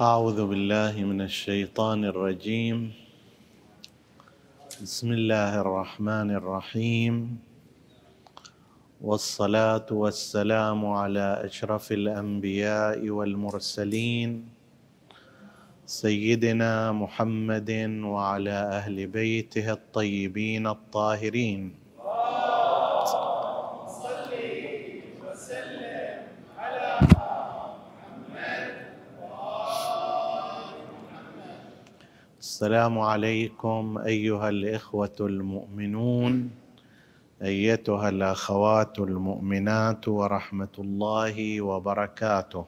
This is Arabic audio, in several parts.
أعوذ بالله من الشيطان الرجيم. بسم الله الرحمن الرحيم. والصلاة والسلام على أشرف الأنبياء والمرسلين سيدنا محمد وعلى أهل بيته الطيبين الطاهرين. السلام عليكم أيها الإخوة المؤمنون أيتها الأخوات المؤمنات ورحمة الله وبركاته.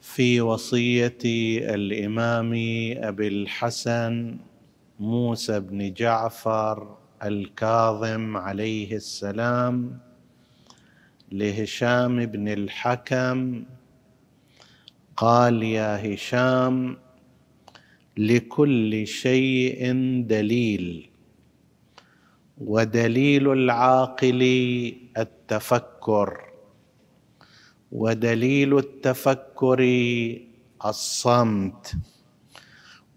في وصية الإمام أبي الحسن موسى بن جعفر الكاظم عليه السلام لهشام بن الحكم قال يا هشام لكل شيء دليل ودليل العاقل التفكر ودليل التفكر الصمت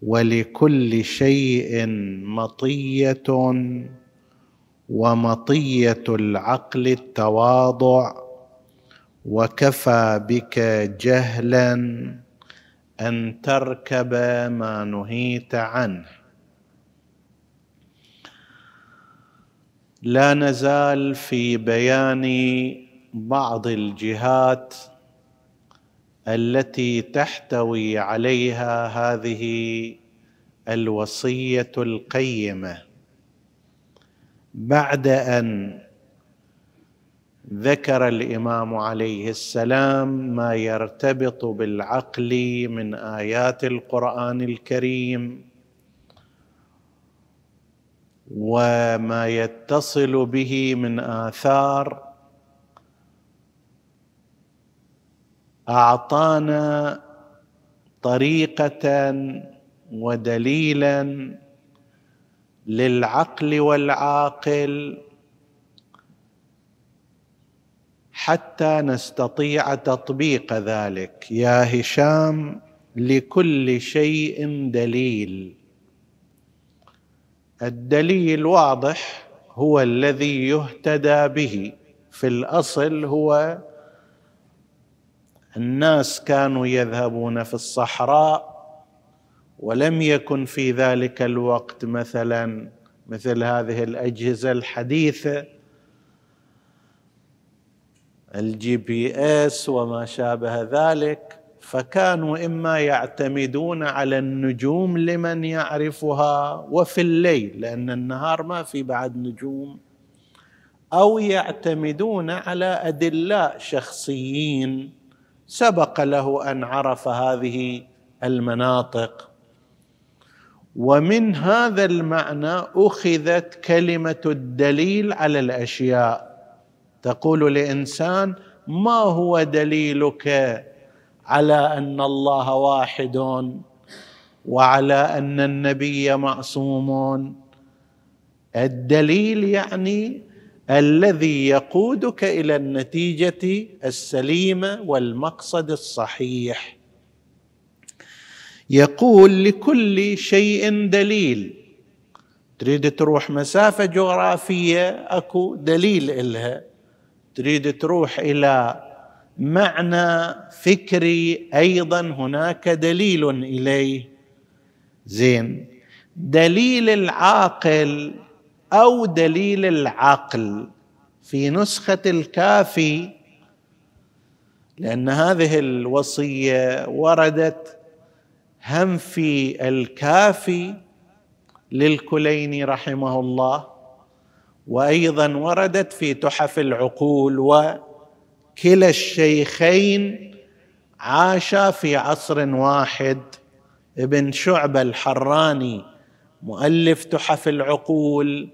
ولكل شيء مطية ومطية العقل التواضع. وكفى بك جهلا أن تركب ما نهيت عنه. لا نزال في بيان بعض الجهات التي تحتوي عليها هذه الوصية القيمة. بعد أن ذكر الإمام عليه السلام ما يرتبط بالعقل من آيات القرآن الكريم وما يتصل به من آثار. أعطانا طريقة ودليلا للعقل والعاقل حتى نستطيع تطبيق ذلك. يا هشام لكل شيء دليل. الدليل واضح هو الذي يهتدى به. في الأصل هو الناس كانوا يذهبون في الصحراء ولم يكن في ذلك الوقت مثلا مثل هذه الأجهزة الحديثة ال GPS وما شابه ذلك فكانوا إما يعتمدون على النجوم لمن يعرفها وفي الليل لأن النهار ما في بعد نجوم أو يعتمدون على أدلاء شخصيين. سبق له أن عرف هذه المناطق. ومن هذا المعنى أخذت كلمة الدليل على الأشياء. تقول لإنسان ما هو دليلك على أن الله واحد وعلى أن النبي معصوم؟ الدليل يعني الذي يقودك إلى النتيجة السليمة والمقصد الصحيح. يقول لكل شيء دليل. تريد تروح مسافة جغرافية أكو دليل إلها. تريد تروح إلى معنى فكري أيضا هناك دليل إليه. زين. دليل العاقل أو دليل العقل في نسخة الكافي لأن هذه الوصية وردت هم في الكافي للكليني رحمه الله. وأيضا وردت في تحف العقول وكلا الشيخين عاشا في عصر واحد. ابن شعبه الحراني مؤلف تحف العقول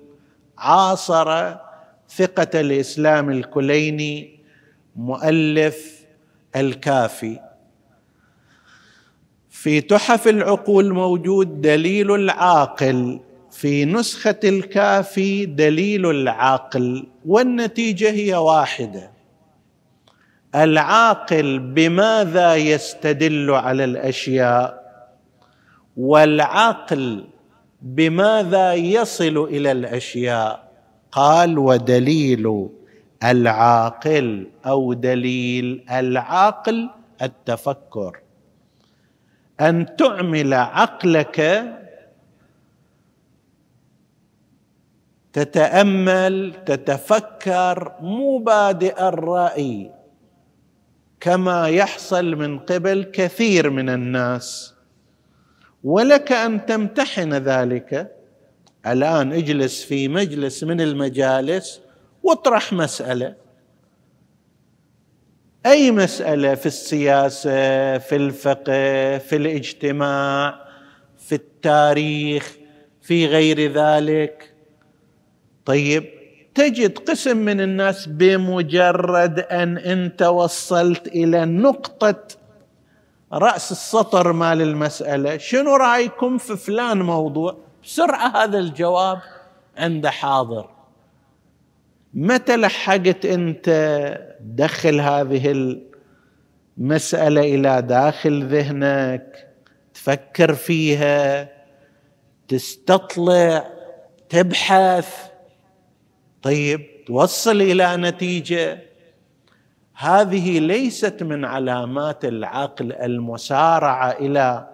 عاصر ثقة الإسلام الكليني مؤلف الكافي. في تحف العقول موجود دليل العاقل في نسخة الكافي دليل العقل والنتيجة هي واحدة. العاقل بماذا يستدل على الأشياء؟ والعقل بماذا يصل إلى الأشياء؟ قال ودليل العاقل أو دليل العقل التفكر. أن تعمل عقلك تتأمل تتفكر مو بادئ الرأي كما يحصل من قبل كثير من الناس. ولك أن تمتحن ذلك. الآن اجلس في مجلس من المجالس واطرح مسألة. أي مسألة في السياسة في الفقه في الاجتماع في التاريخ في غير ذلك؟ طيب تجد قسم من الناس بمجرد أن أنت وصلت إلى نقطة رأس السطر مال المسألة شنو رأيكم في فلان موضوع؟ بسرعة هذا الجواب عنده حاضر. متى لحقت أنت دخل هذه المسألة إلى داخل ذهنك؟ تفكر فيها؟ تستطلع؟ تبحث؟ طيب توصل إلى نتيجة. هذه ليست من علامات العقل المسارعة إلى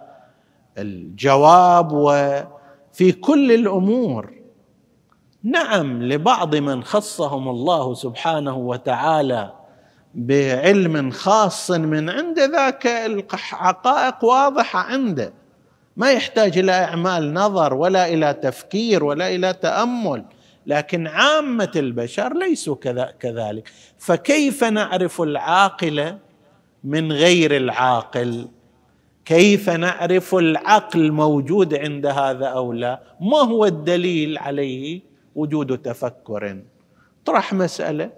الجواب وفي كل الأمور. نعم لبعض من خصهم الله سبحانه وتعالى بعلم خاص من عند ذاك الحقائق واضحة عنده. ما يحتاج إلى إعمال نظر ولا إلى تفكير ولا إلى تأمل. لكن عامة البشر ليسوا كذلك. فكيف نعرف العاقل من غير العاقل؟ كيف نعرف العقل موجود عند هذا أو لا؟ ما هو الدليل عليه وجود تفكر؟ طرح مسألة.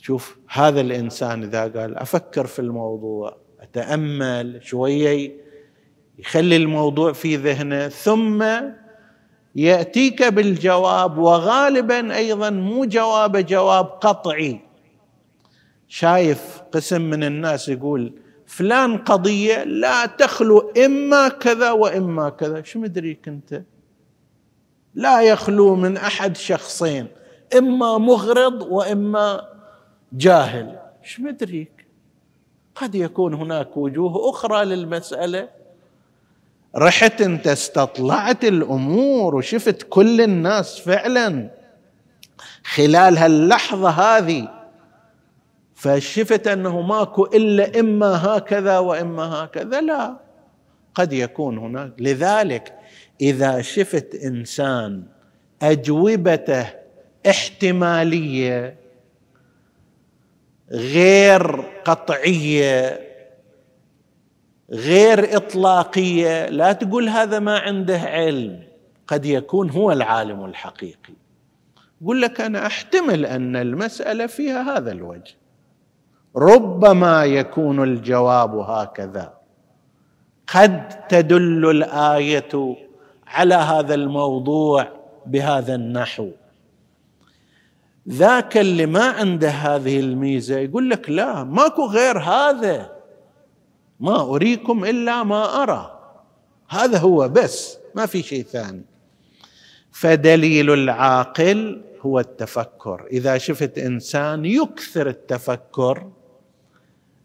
شوف هذا الإنسان إذا قال أفكر في الموضوع أتأمل شوية يخلي الموضوع في ذهنه ثم يأتيك بالجواب وغالبا أيضا مو جواب جواب قطعي. شايف قسم من الناس يقول فلان قضية لا تخلو إما كذا وإما كذا. شو مدريك انت لا يخلو من أحد شخصين إما مغرض وإما جاهل. شو مدريك؟ قد يكون هناك وجوه أخرى للمسألة. رحت انت استطلعت الأمور وشفت كل الناس فعلا. خلال هاللحظة هذه فشفت أنه ماكو إلا إما هكذا وإما هكذا. لا قد يكون هناك. لذلك إذا شفت إنسان أجوبته احتمالية غير قطعية غير إطلاقية لا تقول هذا ما عنده علم. قد يكون هو العالم الحقيقي. يقول لك أنا أحتمل أن المسألة فيها هذا الوجه. ربما يكون الجواب هكذا. قد تدل الآية على هذا الموضوع بهذا النحو. ذاك اللي ما عنده هذه الميزة يقول لك لا ماكو غير هذا. ما أريكم إلا ما أرى. هذا هو بس ما في شيء ثاني. فدليل العاقل هو التفكر. إذا شفت إنسان يكثر التفكر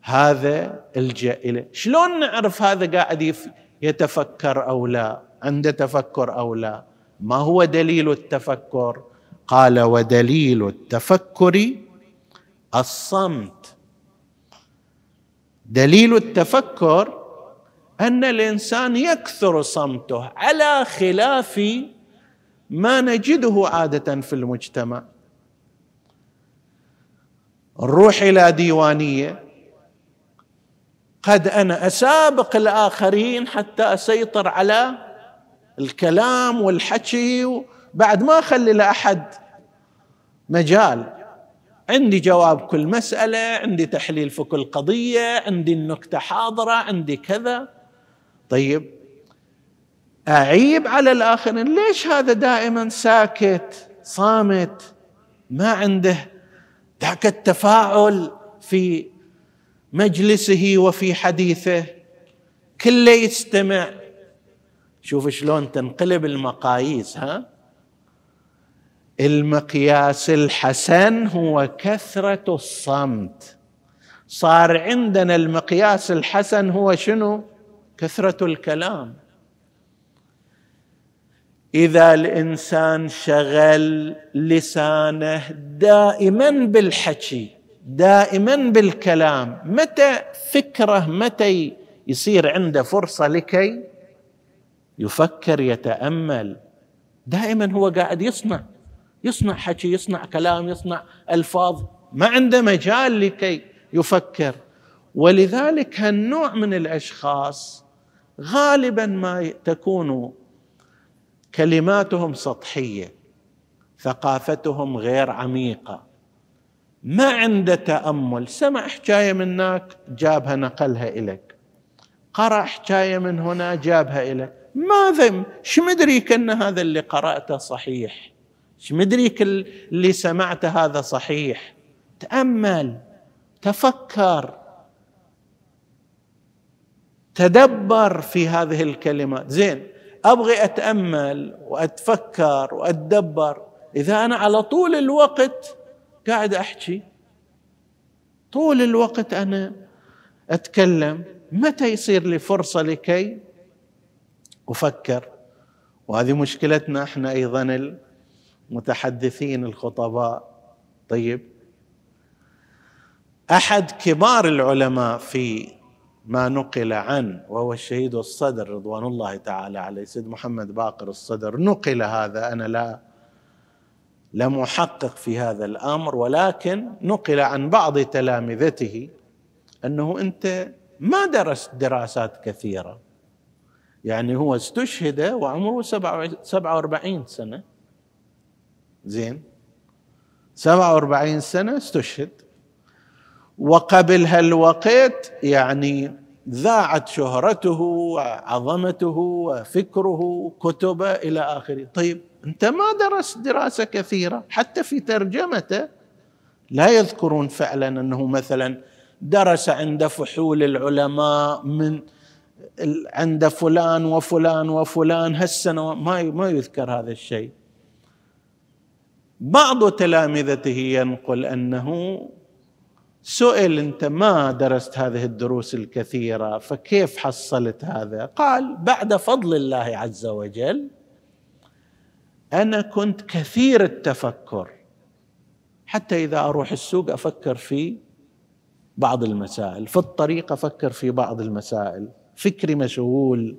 هذا الجا اليه شلون نعرف هذا قاعد يتفكر أو لا؟ عنده تفكر أو لا؟ ما هو دليل التفكر؟ قال ودليل التفكر الصمت. دليل التفكر أن الإنسان يكثر صمته على خلاف ما نجده عادة في المجتمع. نروح إلى ديوانية. قد أنا أسابق الآخرين حتى أسيطر على الكلام والحكي بعد ما أخلي لأحد مجال. عندي جواب كل مسألة عندي تحليل في كل قضية عندي النكتة حاضرة عندي كذا. طيب أعيب على الآخرين ليش هذا دائما ساكت صامت ما عنده ذاك التفاعل في مجلسه وفي حديثه؟ كله يستمع. شوف شلون تنقلب المقاييس ها؟ المقياس الحسن هو كثرة الصمت. صار عندنا المقياس الحسن هو شنو؟ كثرة الكلام. إذا الإنسان شغل لسانه دائما بالحكي دائما بالكلام متى فكره متى يصير عنده فرصة لكي يفكر يتأمل؟ دائما هو قاعد يصنع. يصنع حكي يصنع كلام يصنع ألفاظ. ما عنده مجال لكي يفكر. ولذلك هالنوع من الأشخاص غالبا ما تكون كلماتهم سطحية ثقافتهم غير عميقة. ما عنده تأمل. سمع حكاية من هناك جابها نقلها إليك. قرأ حكاية من هنا جابها إليك. ماذا شو مدريك ان هذا اللي قرأته صحيح؟ شو مدريك اللي سمعته هذا صحيح. تأمل تفكر تدبر في هذه الكلمات. زين أبغي أتأمل وأتفكر وأتدبر. إذا أنا على طول الوقت قاعد أحكي طول الوقت أنا أتكلم متى يصير لي فرصة لكي أفكر؟ وهذه مشكلتنا إحنا أيضا المتحدثين الخطباء. طيب أحد كبار العلماء في ما نقل عنه وهو الشهيد الصدر رضوان الله تعالى عليه سيد محمد باقر الصدر نقل هذا. أنا لا لم احقق في هذا الأمر ولكن نقل عن بعض تلامذته أنه أنت ما درست دراسات كثيرة. يعني هو استشهد وعمره 47 سنة. زين. 47 سنة استشهد. وقبل هالوقت يعني ذاعت شهرته وعظمته وفكره كتبه إلى آخره. طيب أنت ما درست دراسة كثيرة حتى في ترجمته لا يذكرون فعلا أنه مثلا درس عند فحول العلماء من عند فلان وفلان وفلان هالسنة ما ما يذكر هذا الشيء. بعض تلامذته ينقل أنه سئل أنت ما درست هذه الدروس الكثيرة فكيف حصلت هذا؟ قال بعد فضل الله عز وجل أنا كنت كثير التفكر حتى إذا أروح السوق أفكر في بعض المسائل في الطريق أفكر في بعض المسائل فكري مشغول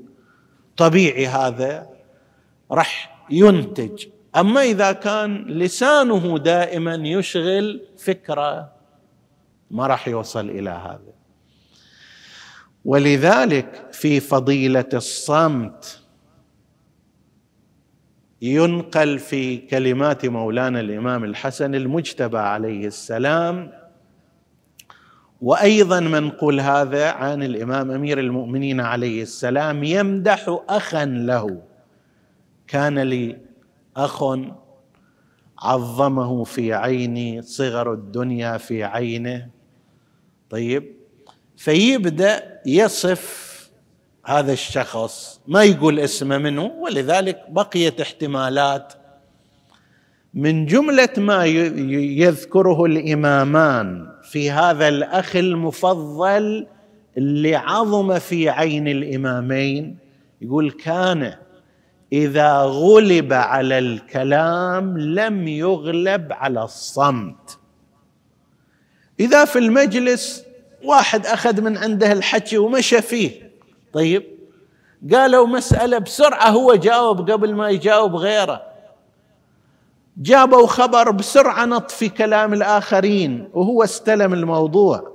طبيعي هذا راح ينتج أما إذا كان لسانه دائما يشغل فكرة ما راح يوصل إلى هذا. ولذلك في فضيلة الصمت ينقل في كلمات مولانا الإمام الحسن المجتبى عليه السلام وأيضا منقول هذا عن الإمام أمير المؤمنين عليه السلام يمدح اخا له. كان لي أخ عظمه في عيني صغر الدنيا في عينه. طيب فيبدأ يصف هذا الشخص ما يقول اسمه منه ولذلك بقيت احتمالات. من جملة ما يذكره الإمامان في هذا الأخ المفضل اللي عظم في عين الإمامين يقول كان إذا غلب على الكلام لم يغلب على الصمت. إذا في المجلس واحد أخذ من عنده الحكي ومشى فيه. طيب قالوا مسألة بسرعة هو جاوب قبل ما يجاوب غيره. جابوا خبر بسرعة نط في كلام الآخرين وهو استلم الموضوع.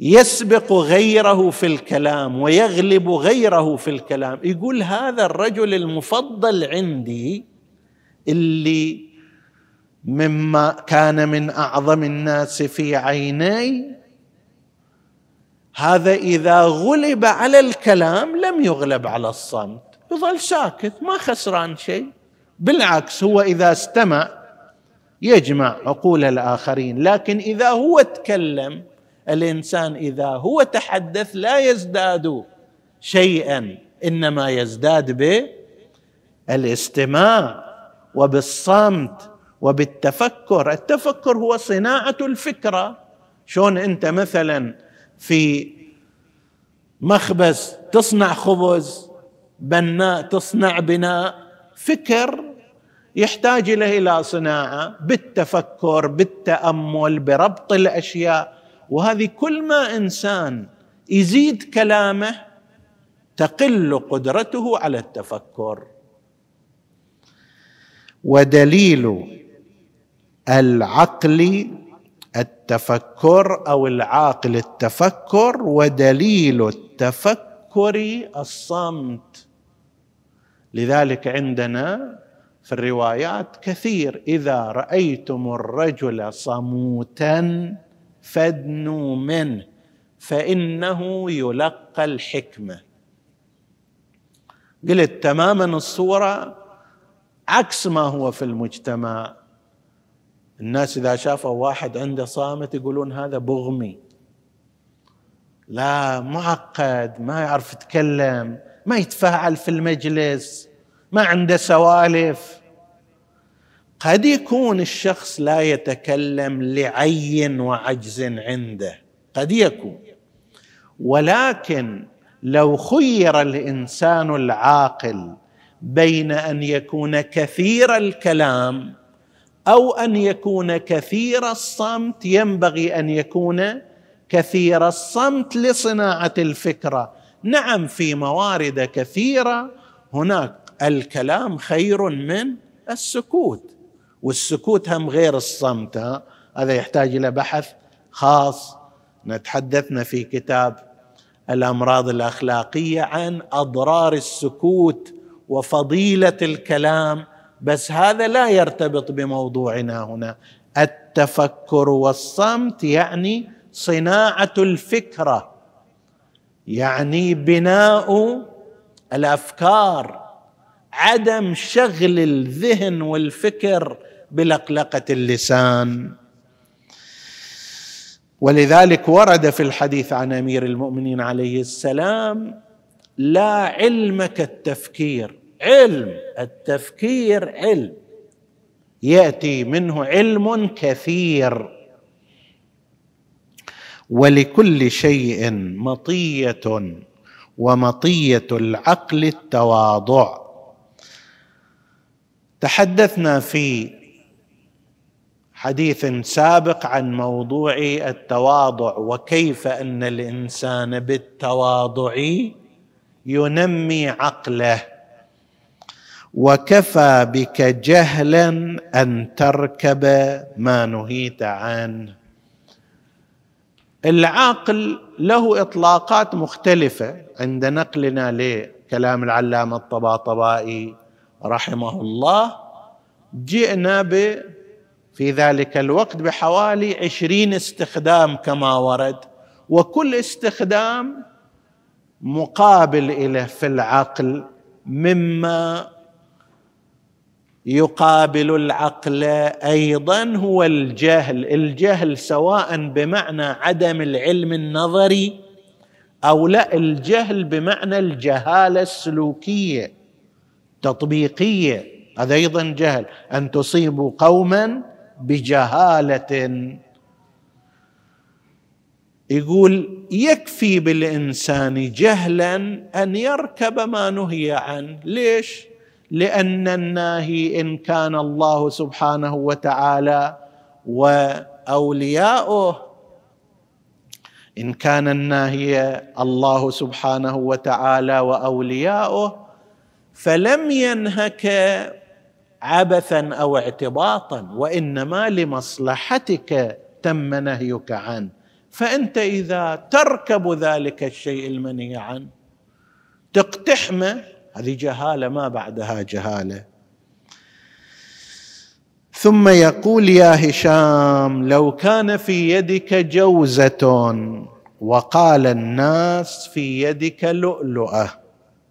يسبق غيره في الكلام ويغلب غيره في الكلام. يقول هذا الرجل المفضل عندي اللي مما كان من أعظم الناس في عيني هذا إذا غلب على الكلام لم يغلب على الصمت. يظل ساكت ما خسران شيء. بالعكس هو إذا استمع يجمع عقول الآخرين لكن إذا هو تكلم الإنسان إذا هو تحدث لا يزداد شيئا إنما يزداد بالاستماع وبالصمت وبالتفكر. التفكر هو صناعة الفكرة. شلون أنت مثلا في مخبز تصنع خبز بناء تصنع بناء فكر يحتاج له إلى صناعة بالتفكر بالتأمل بربط الأشياء. وهذه كل ما إنسان يزيد كلامه تقل قدرته على التفكر. ودليل العقل التفكر أو العاقل التفكر ودليل التفكر الصمت. لذلك عندنا في الروايات كثير إذا رأيتم الرجل صموتا فادنوا منه فإنه يلقى الحكمة. قلت تماما الصورة عكس ما هو في المجتمع. الناس إذا شافوا واحد عنده صامت يقولون هذا بغمي. لا معقد ما يعرف يتكلم ما يتفاعل في المجلس ما عنده سوالف. قد يكون الشخص لا يتكلم لعي وعجز عنده. قد يكون. ولكن لو خير الإنسان العاقل بين أن يكون كثير الكلام أو أن يكون كثير الصمت ينبغي أن يكون كثير الصمت لصناعة الفكرة. نعم في موارد كثيرة هناك الكلام خير من السكوت. والسكوت هم غير الصمت. ها؟ هذا يحتاج إلى بحث خاص. نتحدثنا في كتاب الأمراض الأخلاقية عن أضرار السكوت وفضيلة الكلام. بس هذا لا يرتبط بموضوعنا هنا. التفكر والصمت يعني صناعة الفكرة يعني بناء الأفكار عدم شغل الذهن والفكر بلقلقة اللسان. ولذلك ورد في الحديث عن أمير المؤمنين عليه السلام لا علم كالتفكير علم التفكير علم. يأتي منه علم كثير. ولكل شيء مطية ومطية العقل التواضع. تحدثنا في حديث سابق عن موضوع التواضع وكيف أن الإنسان بالتواضع ينمي عقله. وكفى بك جهلا أن تركب ما نهيت عنه. العقل له إطلاقات مختلفة. عند نقلنا لكلام العلامة الطباطبائي رحمه الله جئنا ب في ذلك الوقت بحوالي عشرين استخدام كما ورد وكل استخدام مقابل إليه في العقل مما يقابل العقل أيضا هو الجهل. الجهل سواء بمعنى عدم العلم النظري أو لا الجهل بمعنى الجهالة السلوكية تطبيقية هذا أيضا جهل. أن تصيبوا قوما بجهالة. يقول يكفي بالإنسان جهلا أن يركب ما نهي عنه. ليش؟ لأن الناهي إن كان الله سبحانه وتعالى وأولياؤه. إن كان الناهي الله سبحانه وتعالى وأولياؤه فلم ينهك عبثا أو اعتباطا وإنما لمصلحتك تم نهيك عنه. فأنت إذا تركب ذلك الشيء المنهي عنه تقتحمه هذه جهالة ما بعدها جهالة. ثم يقول يا هشام لو كان في يدك جوزة وقال الناس في يدك لؤلؤة.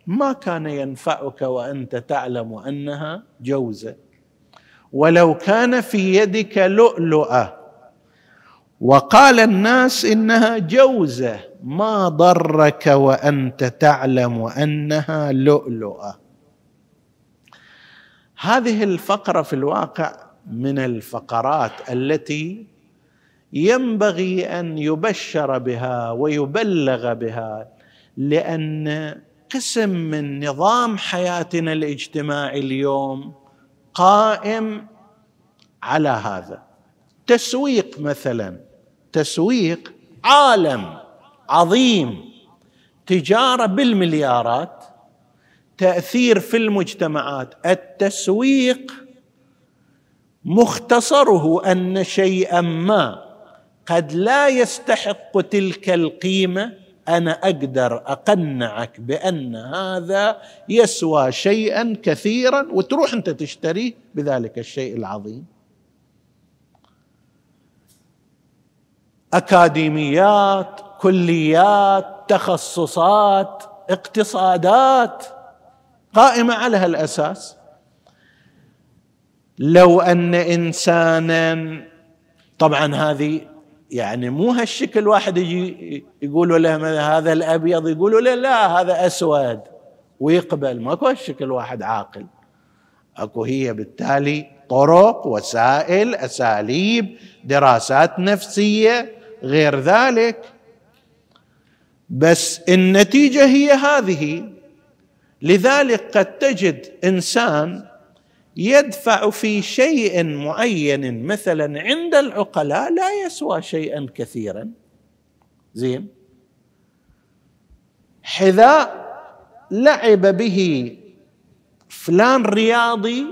ما كان ينفعك وأنت تعلم أنها جوزة. ولو كان في يدك لؤلؤة. وقال الناس إنها جوزة. ما ضرك وأنت تعلم أنها لؤلؤة. هذه الفقرة في الواقع من الفقرات التي ينبغي أن يبشر بها ويبلغ بها لأن قسم من نظام حياتنا الاجتماعي اليوم قائم على هذا. تسويق مثلا تسويق عالم عظيم تجارة بالمليارات تأثير في المجتمعات. التسويق مختصره أن شيئا ما قد لا يستحق تلك القيمة أنا أقدر أقنعك بأن هذا يسوى شيئا كثيرا وتروح أنت تشتريه بذلك الشيء العظيم. أكاديميات كليات تخصصات اقتصادات قائمة على هالأساس. لو أن انسانا طبعا هذه يعني مو هالشكل واحد يجي يقولوا له هذا الأبيض؟ يقولوا له لا هذا أسود. ويقبل. ماكو هالشكل واحد عاقل. أكو هي بالتالي طرق وسائل أساليب دراسات نفسية غير ذلك. بس النتيجة هي هذه. لذلك قد تجد إنسان يدفع في شيء معين مثلا عند العقلاء لا يسوى شيئا كثيرا. زين؟ حذاء لعب به فلان رياضي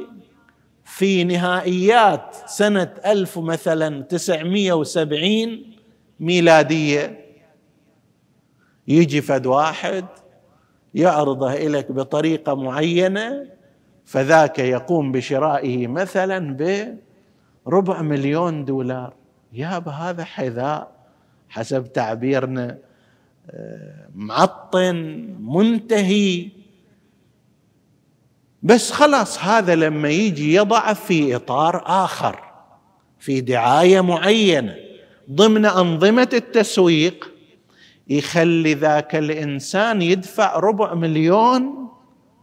في نهائيات سنة ألف مثلا تسعمية وسبعين ميلادية. يجي فد واحد يعرضه إليك بطريقة معينة فذاك يقوم بشرائه مثلا بربع مليون دولار. يابا هذا حذاء حسب تعبيرنا آه، معطن منتهي. بس خلاص هذا لما يجي يضع في إطار آخر في دعاية معينة ضمن أنظمة التسويق يخلي ذاك الإنسان يدفع ربع مليون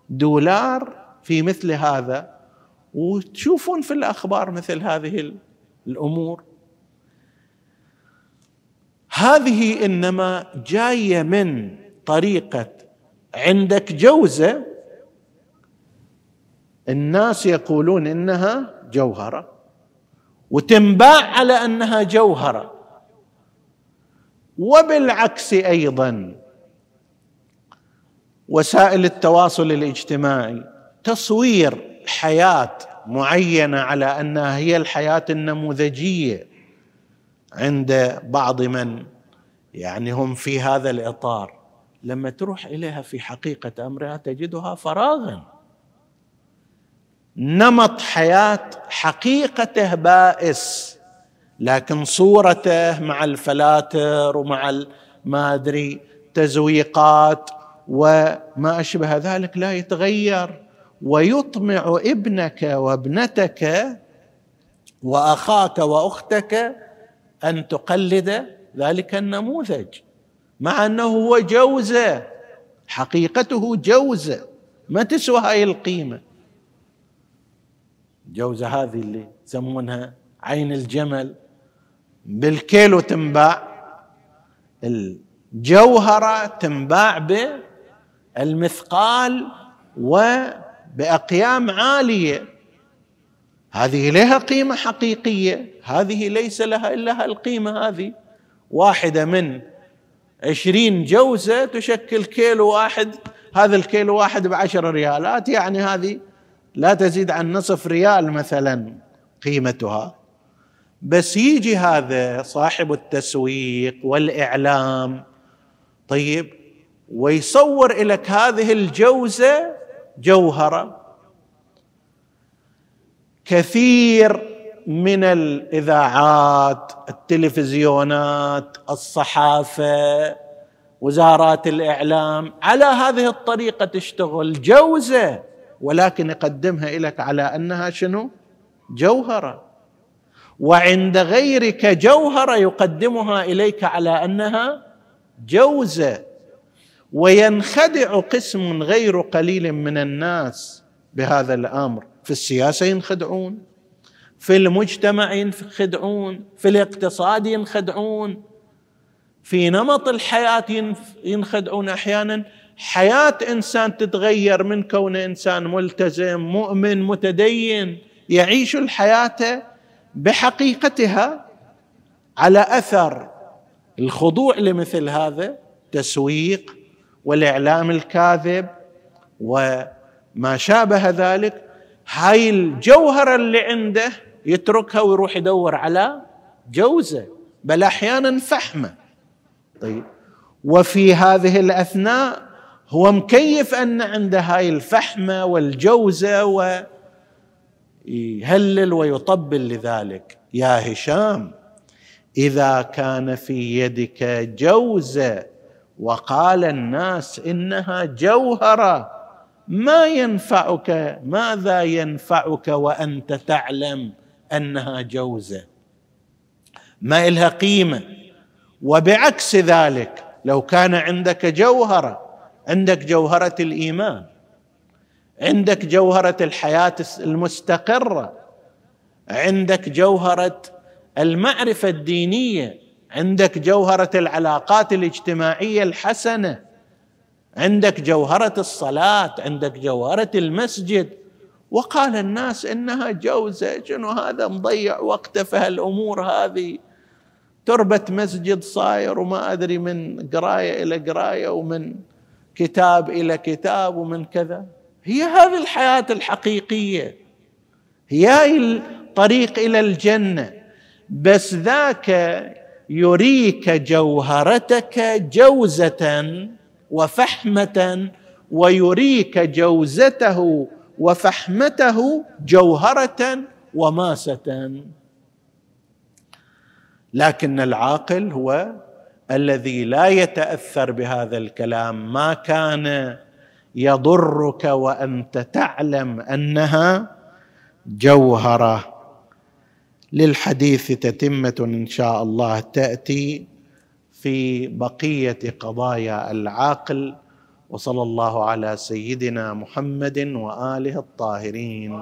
دولار في مثل هذا وتشوفون في الأخبار مثل هذه الأمور. هذه إنما جاية من طريقة عندك جوزة. الناس يقولون إنها جوهرة وتنباع على أنها جوهرة. وبالعكس أيضا وسائل التواصل الاجتماعي تصوير حياة معينة على أنها هي الحياة النموذجية عند بعض من يعني هم في هذا الإطار. لما تروح إليها في حقيقة أمرها تجدها فراغا. نمط حياة حقيقته بائس لكن صورته مع الفلاتر ومع ما أدري تزويقات وما أشبه ذلك لا يتغير. ويطمع ابنك وابنتك وأخاك وأختك أن تقلد ذلك النموذج مع أنه هو جوزه حقيقته جوزه ما تسوى هاي القيمة؟ جوزه هذه اللي يسمونها عين الجمل. بالكيلو تنباع الجوهرة تنباع بالمثقال و بأقيام عالية. هذه لها قيمة حقيقية. هذه ليس لها إلا القيمه هذه. واحدة من عشرين جوزة تشكل كيلو واحد. هذا الكيلو واحد بعشر ريالات. يعني هذه لا تزيد عن نصف ريال مثلا قيمتها. بس يجي هذا صاحب التسويق والإعلام. طيب ويصور لك هذه الجوزة جوهره كثير من الإذاعات التلفزيونات الصحافة وزارات الإعلام على هذه الطريقة تشتغل جوزة ولكن يقدمها لك على أنها شنو؟ جوهره وعند غيرك جوهره يقدمها إليك على أنها جوزة وينخدع قسم غير قليل من الناس بهذا الأمر. في السياسة ينخدعون في المجتمع ينخدعون في الاقتصاد ينخدعون في نمط الحياة ينخدعون أحيانا. حياة إنسان تتغير من كونه إنسان ملتزم مؤمن متدين يعيش الحياة بحقيقتها على أثر الخضوع لمثل هذا تسويق والإعلام الكاذب وما شابه ذلك هاي الجوهرة اللي عنده يتركها ويروح يدور على جوزه بل أحيانا فحمه. طيب. وفي هذه الأثناء هو مكيف أن عنده هاي الفحمة والجوزة ويهلل ويطبل لذلك. يا هشام إذا كان في يدك جوزة وقال الناس إنها جوهرة. ما ينفعك ماذا ينفعك وأنت تعلم أنها جوزة؟ ما إلها قيمة. وبعكس ذلك لو كان عندك جوهرة عندك جوهرة الإيمان عندك جوهرة الحياة المستقرة عندك جوهرة المعرفة الدينية عندك جوهرة العلاقات الاجتماعية الحسنة عندك جوهرة الصلاة عندك جوهرة المسجد. وقال الناس إنها جوزة شنو هذا مضيع وقته في هالأمور هذه؟ تربة مسجد صاير وما أدري من قراية إلى قراية ومن كتاب إلى كتاب ومن كذا. هي هذه الحياة الحقيقية. هي الطريق إلى الجنة. بس ذاك يريك جوهرتك جوزة وفحمة ويريك جوزته وفحمته جوهرة وماسة. لكن العاقل هو الذي لا يتأثر بهذا الكلام. ما كان يضرك وأنت تعلم أنها جوهرة. للحديث تتمة إن شاء الله تأتي في بقية قضايا العاقل وصلى الله على سيدنا محمد وآله الطاهرين.